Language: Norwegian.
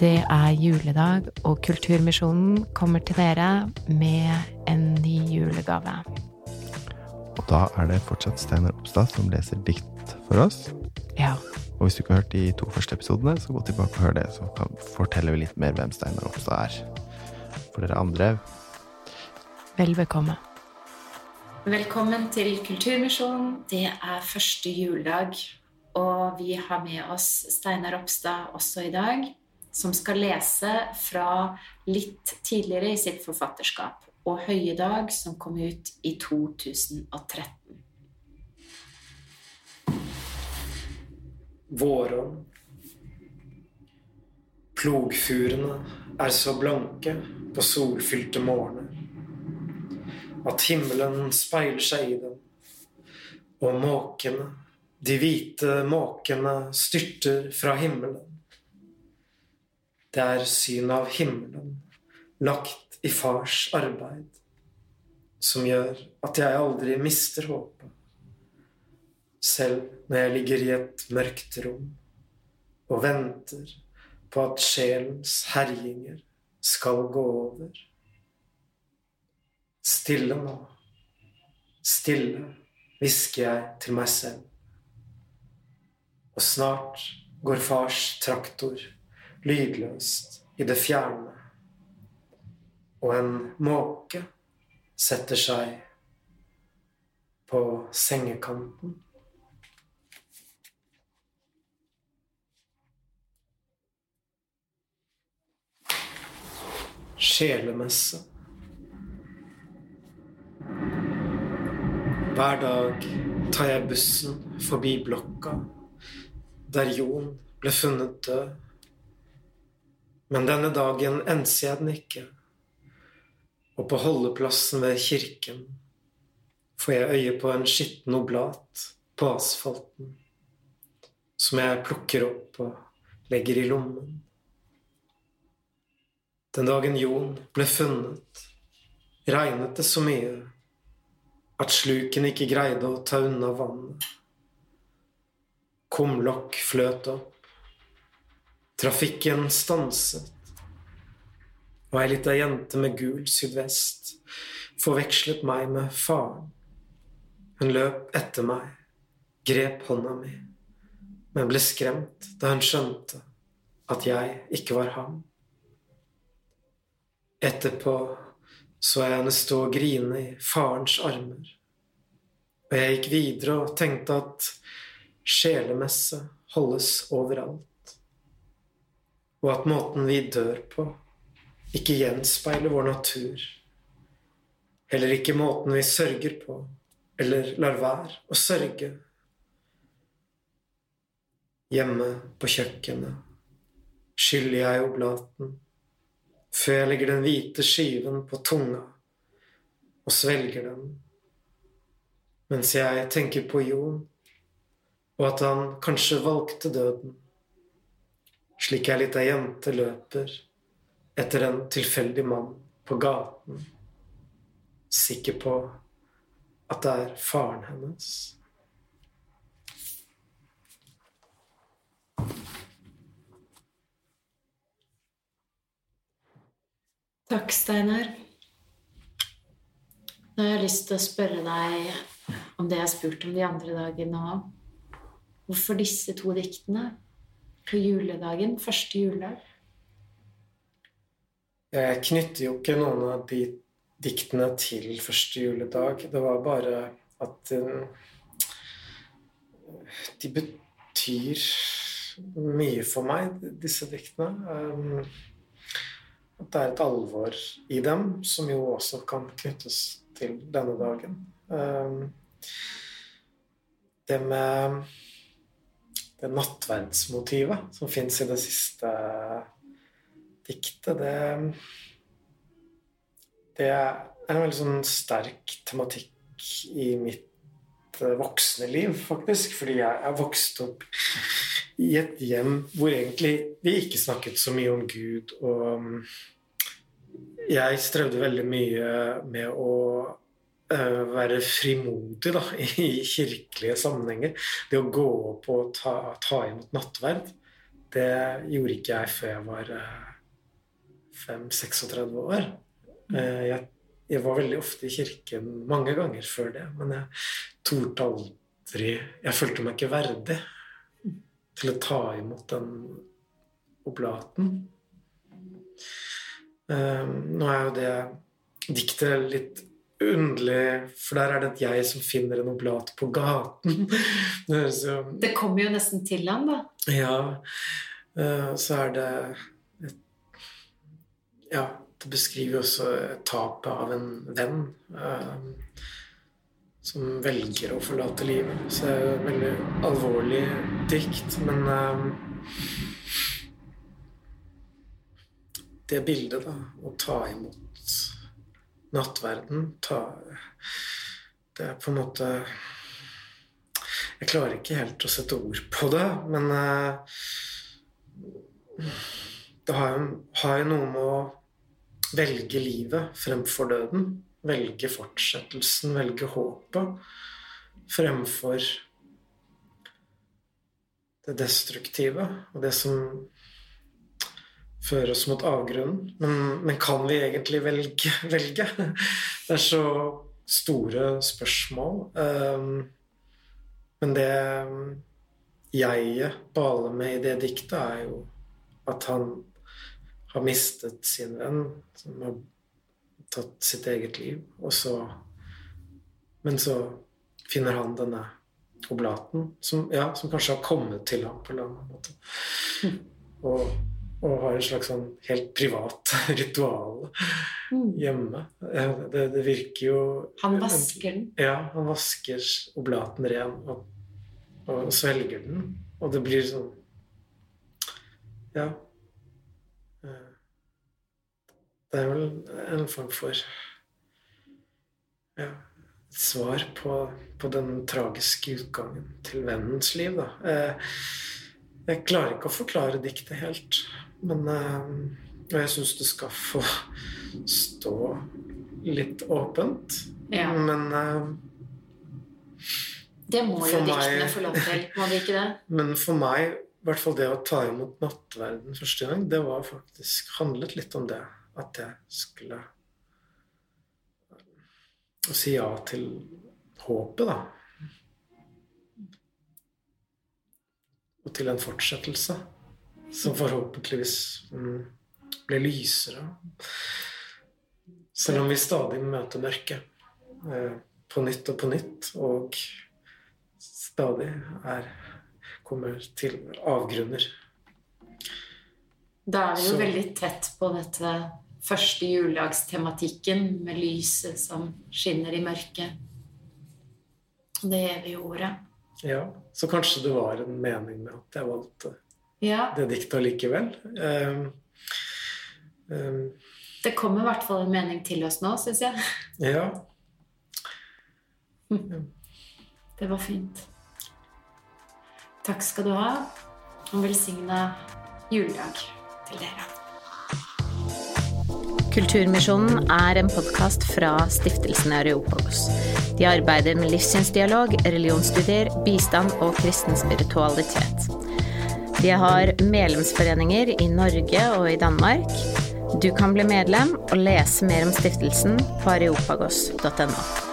Det er juledag, og Kulturmisjonen kommer til dere med en ny julegave. Og da er det fortsatt Steinar Oppstad som leser dikt for oss. Ja. Og hvis du ikke har hørt de to første episodene, så gå tilbake og hør det, så kan, forteller vi litt mer hvem Steinar Oppstad er. For dere andre Vel bekomme. Velkommen til Kulturmisjonen. Det er første juledag, og vi har med oss Steinar Ropstad også i dag, som skal lese fra litt tidligere i sitt forfatterskap, og Høyedag, som kom ut i 2013. Vårånd. Plogfurene er så blanke på solfylte morgener at himmelen speiler seg i dem, og måkene, de hvite måkene, styrter fra himmelen. Det er syn av himmelen, lagt i fars arbeid, som gjør at jeg aldri mister håpet, selv når jeg ligger i et mørkt rom og venter på at sjelens herjinger skal gå over. Stille nå, stille, hvisker jeg til meg selv. Og snart går fars traktor lydløst i det fjerne, og en måke setter seg på sengekanten. Sjelemesse. Hver dag tar jeg bussen forbi blokka der Jon ble funnet død. Men denne dagen enser jeg den ikke, og på holdeplassen ved kirken får jeg øye på en skitten oblat på asfalten, som jeg plukker opp og legger i lommen. Den dagen Jon ble funnet, regnet det så mye at sluken ikke greide å ta unna vannet. Kumlokk fløt opp. Trafikken stanset. Og ei lita jente med gul sydvest forvekslet meg med faren. Hun løp etter meg, grep hånda mi, men ble skremt da hun skjønte at jeg ikke var ham. Etterpå så jeg henne stå og grine i farens armer. Og jeg gikk videre og tenkte at sjelemesse holdes overalt. Og at måten vi dør på, ikke gjenspeiler vår natur. Heller ikke måten vi sørger på, eller lar være å sørge. Hjemme på kjøkkenet skyller jeg oblaten før jeg legger den hvite skiven på tunga og svelger den, mens jeg tenker på Jon, og at han kanskje valgte døden, slik ei lita jente løper etter en tilfeldig mann på gaten, sikker på at det er faren hennes. Takk, Steinar. Nå har jeg lyst til å spørre deg om det jeg har spurt om de andre dagene òg. Hvorfor disse to diktene på juledagen, første juledag? Jeg knytter jo ikke noen av de diktene til første juledag. Det var bare at um, de betyr mye for meg, disse diktene. Um, at det er et alvor i dem som jo også kan knyttes til denne dagen. Um, det med det nattverdsmotivet som fins i det siste diktet, det Det er en veldig sånn sterk tematikk i mitt voksne liv, faktisk. Fordi jeg er vokst opp i et hjem hvor egentlig vi ikke snakket så mye om Gud. Og jeg strevde veldig mye med å være frimodig da, i kirkelige sammenhenger. Det å gå opp og ta, ta imot nattverd. det gjorde ikke jeg før jeg var 5-36 år. Eh, jeg, jeg, var veldig ofte i kirken mange ganger før det, men jeg torde aldri Jeg følte meg ikke verdig til å ta imot den oblaten. Eh, nå er jo det diktet litt underlig, for der er det et jeg som finner en oblat på gaten. Så, det kommer jo nesten til han, da. Ja. Uh, så er det et, Ja, det beskriver jo også tapet av en venn uh, som velger å forlate livet. Så det er jo et veldig alvorlig dikt, men uh, Det bildet, da, å ta imot nattverden, ta Det er på en måte Jeg klarer ikke helt å sette ord på det, men uh, det har jo noe med å velge livet fremfor døden. Velge fortsettelsen, velge håpet fremfor det destruktive og det som fører oss mot avgrunnen. Men, men kan vi egentlig velge, velge? Det er så store spørsmål. Um, men det jeget baler med i det diktet, er jo at han har mistet sin venn, som har tatt sitt eget liv. Og så Men så finner han denne oblaten, som, ja, som kanskje har kommet til ham på en eller annen måte. Og, og har en slags sånn helt privat ritual hjemme. Det, det, virker jo Han vasker den? Ja, han vasker oblaten ren og, og svelger den. Og det blir sånn Ja. Det er vel en form for ja, et svar på, på, den tragiske utgangen til vennens liv, da. Eh, jeg klarer ikke å forklare diktet helt, men eh, Og jeg syns det skal få stå litt åpent, ja. men eh, Det må jo diktene få lov til, må de ikke det? Men for meg, i hvert fall det å ta imot nattverden første gang, det var faktisk handlet litt om det at jeg skulle si ja til håpet, da. Og til en fortsettelse som forhåpentligvis mm, blir lysere. Selv om vi stadig møter mørket eh, på nytt og på nytt, og stadig er, kommer til avgrunner. Da er vi jo Så. veldig tett på dette første juledagstematikken med lyset som skinner i mørket. Det evige ordet. Ja, så kanskje det var en mening med at jeg valgte ja. det diktet allikevel. Um, um, det kommer i hvert fall en mening til oss nå, syns jeg. Ja. Det var fint. Takk skal du ha, og velsigna juledag til dere. Kulturmisjonen er en podkast fra stiftelsen Areopagos. De arbeider med livssynsdialog, religionsstudier, bistand og kristen spiritualitet. De har medlemsforeninger i Norge og i Danmark. Du kan bli medlem og lese mer om stiftelsen på areopagos.no.